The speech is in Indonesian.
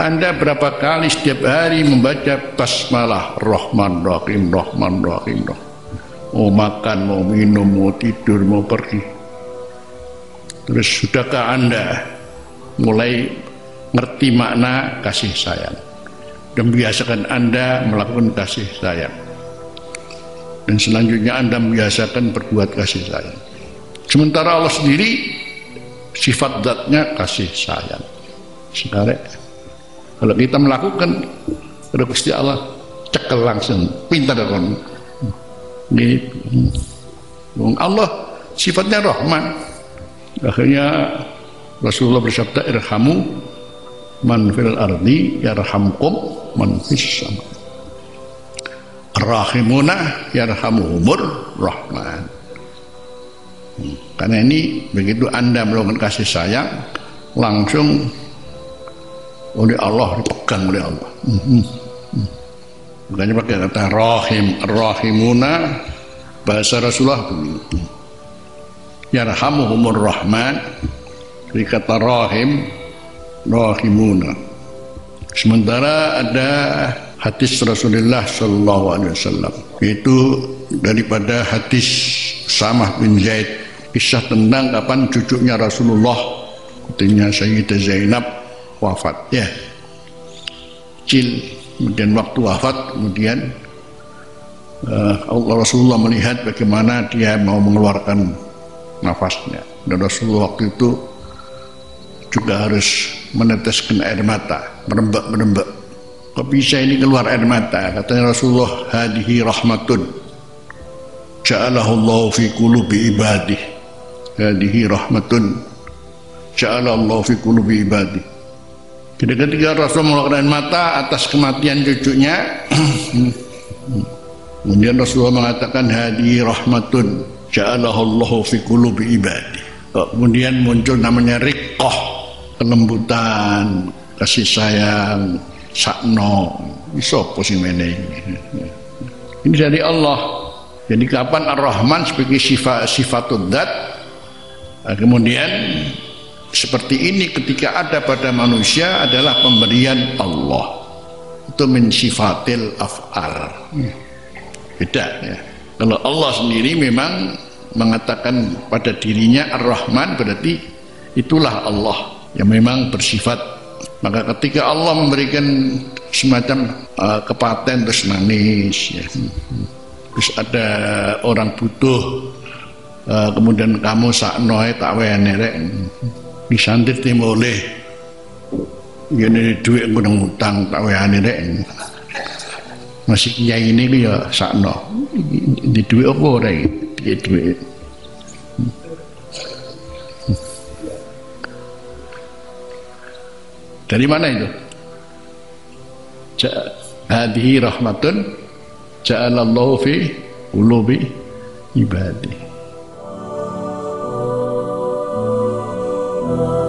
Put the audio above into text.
Anda berapa kali setiap hari membaca basmalah Rahman Rahim Rahman Rahim Mau makan, mau minum, mau tidur, mau pergi. Terus sudahkah Anda mulai ngerti makna kasih sayang? Dan biasakan Anda melakukan kasih sayang. Dan selanjutnya Anda membiasakan berbuat kasih sayang. Sementara Allah sendiri sifat zatnya kasih sayang. Sekarang kalau kita melakukan kepada Gusti Allah cekel langsung pintar kan gitu. Allah sifatnya rahman. Akhirnya Rasulullah bersabda irhamu man fil ardi yarhamkum man fis sama rahimuna yarhamuhumur rahman. Hmm. karena ini begitu anda melakukan kasih sayang langsung oleh Allah dipegang oleh Allah hmm. Hmm. hmm. makanya pakai kata rahim rahimuna bahasa Rasulullah begitu yarhamuhumur rahman di kata rahim rahimuna sementara ada hadis Rasulullah sallallahu alaihi wasallam itu daripada hadis Samah bin Zaid kisah tentang kapan cucunya Rasulullah ketika Sayyidah Zainab wafat. Ya. Kecil kemudian waktu wafat kemudian uh, Allah Rasulullah melihat bagaimana dia mau mengeluarkan nafasnya. Dan Rasulullah waktu itu juga harus meneteskan air mata merembak-merembak kok bisa ini keluar air mata katanya Rasulullah hadihi rahmatun ja'alahu fi qulubi ibadih. Hadihi rahmatun ja'alahu Allah fi qulubi ibadih jadi ketika Rasul mengeluarkan mata atas kematian cucunya kemudian Rasulullah mengatakan hadihi rahmatun ja'alahu fi qulubi ibadih kemudian muncul namanya riqqah kelembutan, kasih sayang, sakno. Isopo sing ini. Ini dari Allah. Jadi kapan Ar-Rahman sebagai sifat sifatul dat nah, kemudian seperti ini ketika ada pada manusia adalah pemberian Allah. Itu mensifatil af'al. Beda ya. Kalau Allah sendiri memang mengatakan pada dirinya Ar-Rahman berarti itulah Allah yang memang bersifat. Maka ketika Allah memberikan semacam uh, kepaten terus nangis ya. terus ada orang butuh uh, kemudian kamu saknoe tak wenerek disantir timoleh ini duit gunung utang tak wehane rek masih kiai ini ya sakno di duit apa rek duit Dari mana itu? Hadhihi rahmatun ja'alallahu fi qulubi ibadi. Oh.